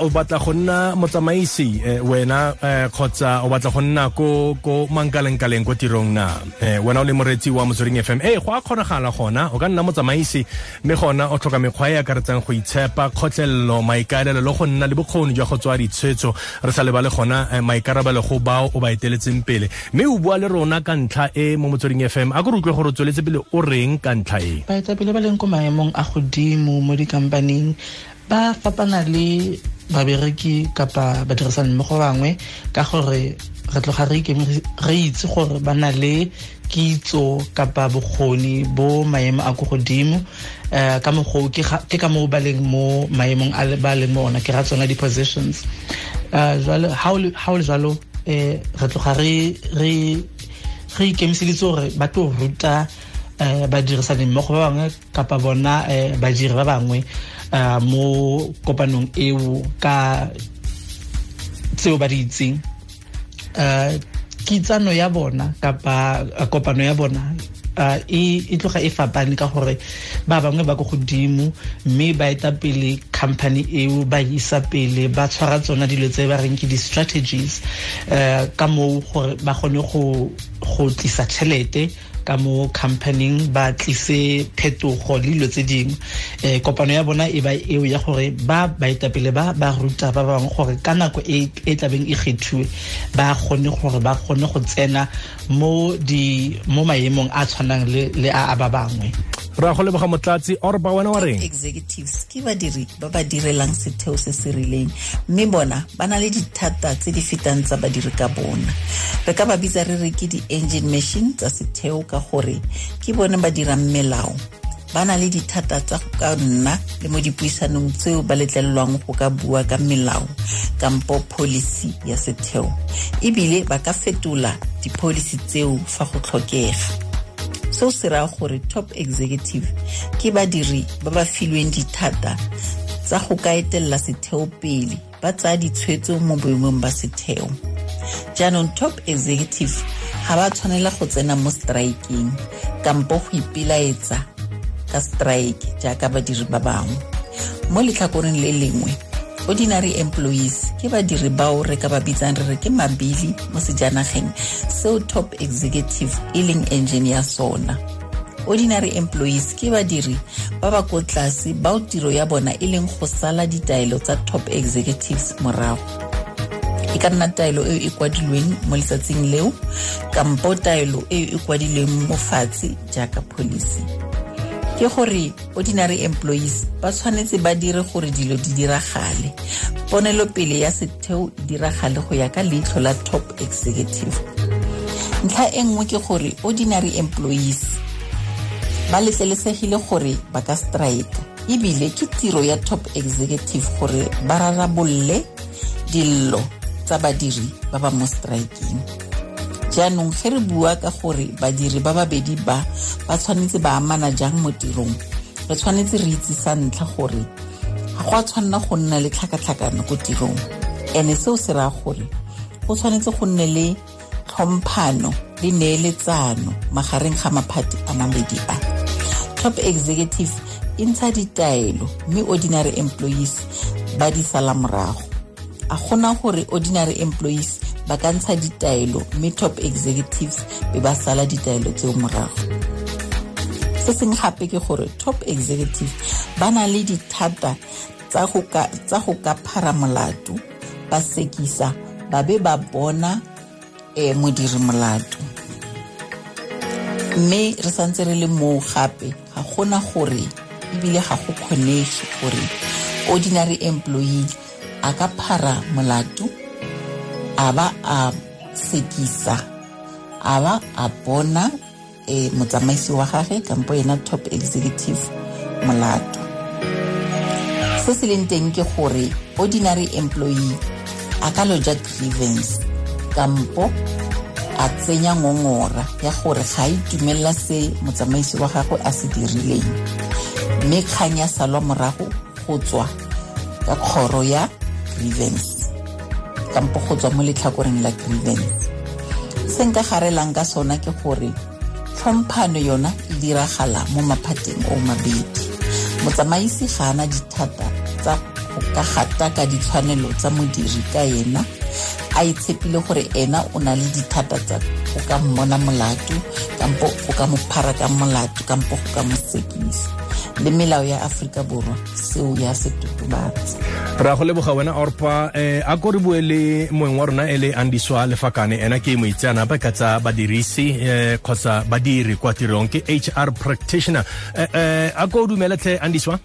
o batla go nna motsamaisi eh, wena eh, kgotsa o batla go nna ko ko mankalengkaleng ko tirong na. Eh, wena o le moretsi wa motsweding fm ee go a kgonagala gona o ka nna motsamaisi mme gona o tlhoka mekgwa e akaretsang go itshepa kgotlelelo maikaelelo le go nna le bokgoni jwa go tswa ditshwetso. Re sa lebale gona maikarabelo go bao o ba eteletseng pele. Mme o bua le rona ka ntlha e mo motsweding fm a ko re utlwe gore o tsweletse pele o reng ka ntlha e? Baetapele ba leng ko maemong a godimo mo dikampaneng ba fapana le babereki kapa badirisani mmogo bangwe ka gore re tloga re itse gore ba na le kitso kapa bokgoni bo maemo a ko godimo. Um ka mogoo ke ka moo ba leng mo maemong a ba leng mo ona ke ra tsona di-positions. Um o le jalo um re tloga re ikemiseditse gore ba tlo ruta um badirisani mmogo ba bangwe kapa bona um badiri ba bangwe mo kopanong eo ka tseo ba di itseng. Uh, kitsano ya bona kapa kopano ya bona uh, e, e tloga e fapane ka gore ba bangwe ba ko godimo mme ba eta pele company eo ba isa pele ba tshwara tsona dilo tse ba reng ke di-strategies uh, ka moo gore ba kgone go, go tlisa tšhelete ka mo companying ba tlise phetogo le dilo tse dingwe. Um kopano ya bona e ba eo ya gore ba baetapele ba ba ruta ba bangwe gore ka nako e e tlabeng e kgethiwe ba kgone gore ba kgone go tsena mo maemong a tshwanang le a ba bangwe ra go leboga motlatsi or ba wena wa reng? Executives ke badiri ba ba direlang setheo se se rileng. Mme bona ba na le dithata tse di fetang tsa badiri ka bona. Re ka ba bitsa re re ke di-engine machine tsa setheo ka gore ke bone ba dirang melao. Ba na le dithata tsa go ka nna le mo dipuisanong tseo ba letlelelwang go ka bua ka melao kampo policy ya setheo. Ebile ba ka fetola di-policy tseo fa go tlhokega seo se raya gore top executive ke badiri ba ba filweng dithata tsa go ka etelela setheo pele ba tsaya ditshwetso mo boemong ba setheo. Jaanong top executive ga ba tshwanela go tsena mo strikeng kampo go ipelaetsa ka strike jaaka badiri ba bangwe. Mo letlhakoreng le lengwe ordinary employees ke badiri bao re ka ba bitsang re re ke mabili mo sejanageng seo top executive e leng engine ya sona. Ordinary employees ke badiri ba ba ko tlase bao tiro ya bona e leng go sala ditaelo tsa top executives morago. E ka nna taelo eo e kwadilweng mo letsatsing leo kampo taelo eo e kwadilweng mo fatshe jaaka policy ke gore ordinary employees ba tshwanetse ba dire gore dilo di diragale. Ponelopele ya setheo e diragale go ya ka leitlho la top executive. Ntlha e nngwe ke gore ordinary employees ba letlelesegile gore ba ka strike ebile ke tiro ya top executive gore ba rarabolle dillo tsa badiri ba ba mo strikeng jaanong ge re bua ka gore badiri ba babedi ba ba tshwanetse ba amana jang mo tirong? Re tshwanetse re itse sa ntlha gore ga go a tshwanela go nna le tlhakatlhakano ko tirong. And-e seo se raya gore go tshwanetse go nne le tlhomphano le neeletsano magareng ga maphati a mabedi a. Top executive e ntsha ditaelo mme ordinary employees ba di sala morago. A gona gore ordinary employees ba ka ntsha ditaelo mme top executives be ba sala ditaelo tseo morago. Se seng gape ke gore top executive ba na le dithata tsa go ka phara molato ba sekisa ba be ba bona um modiri molato. Mme re santse re le moo gape ga gona gore ebile ga go kgonege gore ordinary employee a ka phara molato a ba a sekisa a ba a bona um motsamaisi wa gage kampo ena top executive molato. Se se leng teng ke gore ordinary employee a ka loja grievance kampo a tsenya ngongora ya gore ga a itumelela se motsamaisi wa gagwe a se dirileng. Mme kgang ya salwa morago go tswa ka kgoro ya grievance kampo go tswa mo letlhakoreng la grievance se nka garelang ka sona ke gore tlhomphano yona e diragala mo maphateng o mabedi. Motsamaisi ga ana dithata tsa go ka gataka ditshwanelo tsa modiri ka ena a itshepile gore ena o na le dithata tsa go ka mmona molato kampo go ka mo phara ka molato kampo go ka mo sekisa. Le melao ya aforika borwa seo ya se totobatsa ra go leboga wena orpa eh, a ko re bue le moeng wa rona e le andiswa lefakane. Ena ke moitseanape ka tsa badirisi eh, kgotsa badiri kwa tirong ke hr practitioner. Eh, eh, a ko o dumeletlhe andiswa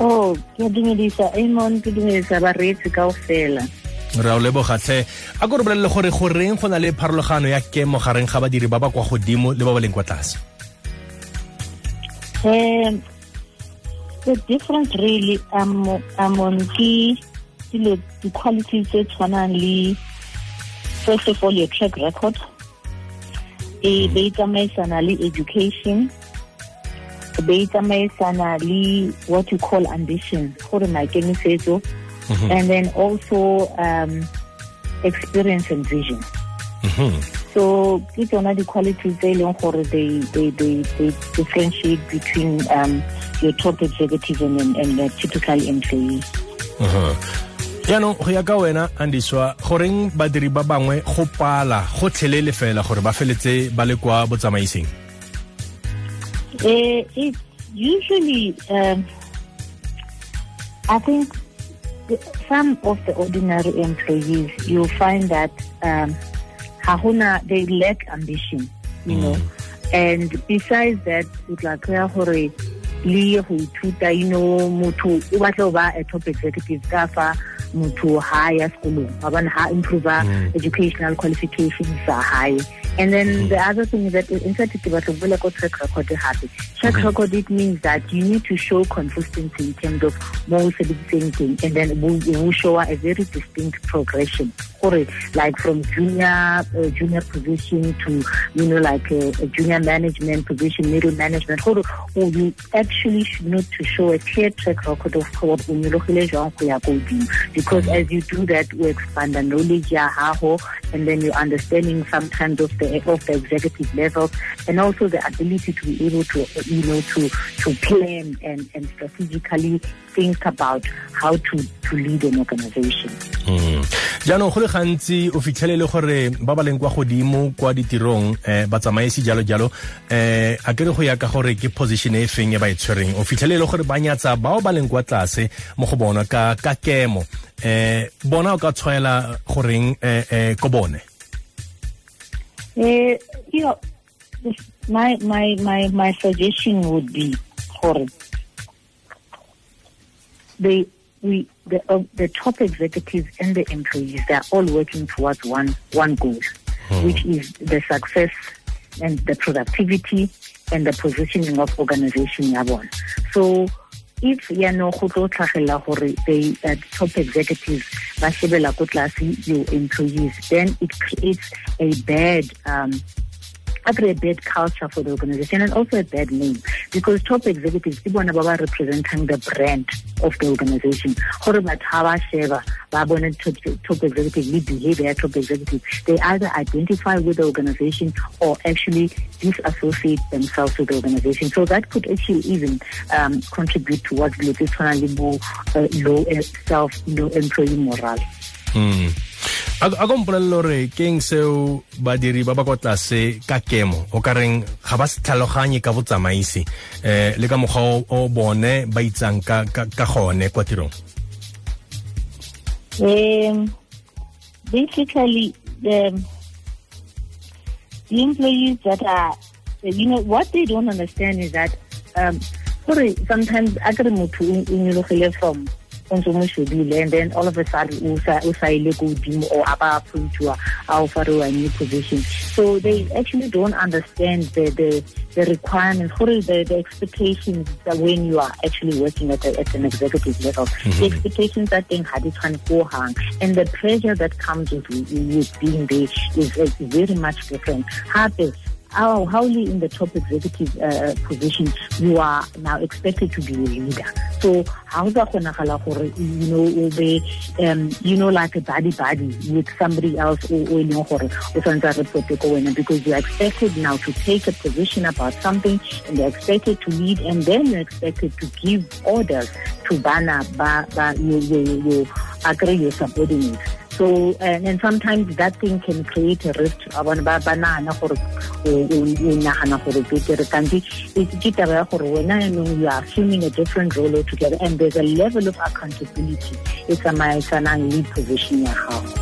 oh ke dumedisa amon ke dumedisa bareetsi kao fela re a o lebogatlhe a ko re bolelele gore goreng go na le pharologano ya kemo gareng ga badiri ba ba kwa godimo le ba ba leng kwa tlase? Um the difference really um amon ke dilo di-qualities tse tshwanang le first of all your track record. E be tsamaisana le education. Be tsamaisana le what you call ambition. Gore maikemisetso and then also um, experience and vision. So ke tsona di-qualities tse e leng gore they, they, they, they differentiate between um, your top executive and, and the typical employee. Jaanong go ya ka wena andiswa goreng badiri ba bangwe go pala fela gore ba feletse ba le kwa botsamaising? Uh, it's usually, um, I think, some of the ordinary employees, you'll find that um, they lack ambition, you know. And besides that, it's like le go ithuta you know motho o batla go ba a top executive ka fa motho ha ya sekolong. Wa bona ha improve mm. educational qualifications tsa hae and then mm. the other thing is that in fact batla go ko track record hape. Track mm-hmm. record it means that you need to show consistency in terms of mo sebediseng thing and then we will show a very distinct progression. Gore like from junior uh, junior position to you know like a, a junior management position middle management. Gore oh, you actually should need to show a clear track record of what o nyologile jwang go ya ko godimo because mm. as you do that we expand the knowledge and then you're understanding sometimes of the of the executive level and also the ability to be able to you know to to plan and and strategically think about how to to lead an organization. Jaanong go le gantsi o fitlhelele gore ba ba leng kwa godimo kwa ditirong um batsamaisi jalo jalo um a kere go ya ka gore ke position e feng e ba e tshwereng? O fitlhelele gore ba nyatsa bao ba leng kwa tlase mo go bona ka ka kemo. Um bona o ka tshwaela goreng um ko bone uh, you know, my my my my suggestion would be for they we the uh, the top executives and the employees they're all working towards one one goal, which is the success and the productivity and the positioning of organization ya bona. So if ya no go tlo tlhagela gore they uh, top executives ba ko tlase your employees. Then it creates a bad um, actually a bad culture for the organization and also a bad name. Because top executives ba ba representing the brand of the organization. Top, executive behavior ya top executive. They either identify with the organization or actually disassociate themselves with the organization. So that could actually even um, contribute towards tshwanang uh, low uh, self low employee morale. Mm. A ko mpolelele gore ke eng seo badiri ba ba kwa tlase ka kemo? O ka reng ga ba se tlhaloganye ka botsamaisi um le ka mokgwa o bone ba itsang ka gone kwa tirong? Um basically the the employees that are you know what they don't understand is that um sorry sometimes a kere motho o nyologile from ntse mo shebile and then all of a sudden o sa o sa ile ko godimo or a ba appointiwa a o fariwa new position. So they actually don't understand the the the requirements gore the, the expectations that when you are actually working at, a, at an executive level. The expectations that di tshwane ko hang and the pressure that comes with, with being there is, is very much different. Hape how, you in the top executive uh, position, you are now expected to be a leader. So how is that you know, be, um, you know, like a buddy buddy with somebody else or, because you're expected now to take a position about something and they're expected to lead and then you're expected to give orders to bana ba, ba, you, you, you agree your subordinates. So, and, and sometimes that thing can create a rift. Abantu ba ba nahana gore o nagana gore betere kanti ke taba ya gore you are assuming a different role altogether and there's a level of accountability e tsamaisanang le position ya gago.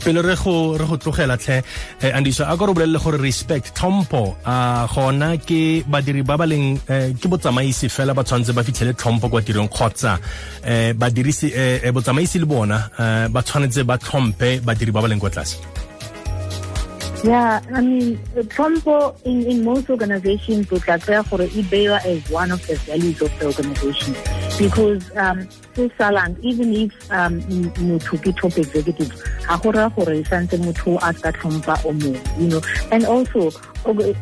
Pele re go re go tlogela tlhe. Eh, a ka re bolelele gore respect tlhompho a gona ke ba eh, ke botsamaisi fela ba tshwanetse ba kwa tirong um botsamaisi le bona ba tshwanetse ba ba kwa tlase. Yeah, I mean, Trumpo in, in most organizations, Ibewa is one of the values of the organization because um, salang even if um motho ke top executive ga go raya gore santse motho a ska tlhompha o mo you know. And also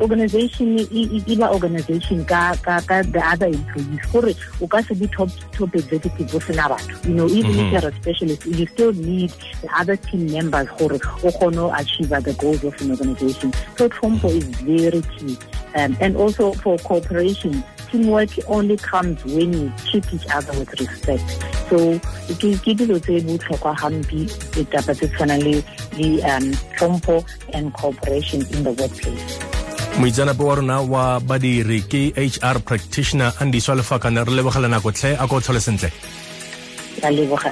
organization e ba organization ka ka ka the other employees. Gore o ka se be top top executive o sena batho you know. Even if you're a specialist you still need the other team members gore o kgone achieve the goals of an organization. So tlhompho is very key um, and also for cooperation teamwork only comes when you treat each other with respect. So ke dilo tse botlhokwa hampi ditaba tse tshwanang le um tlhompho and cooperation in the workplace. Moitseanape wa rona wa badiri ke hr practitioner andiswa lefakane re lebogela nako tlhe a ko tlhole sentle. Ka leboga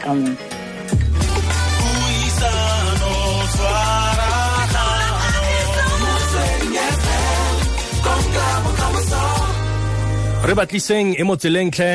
re batliseng e mo tseleng tlhe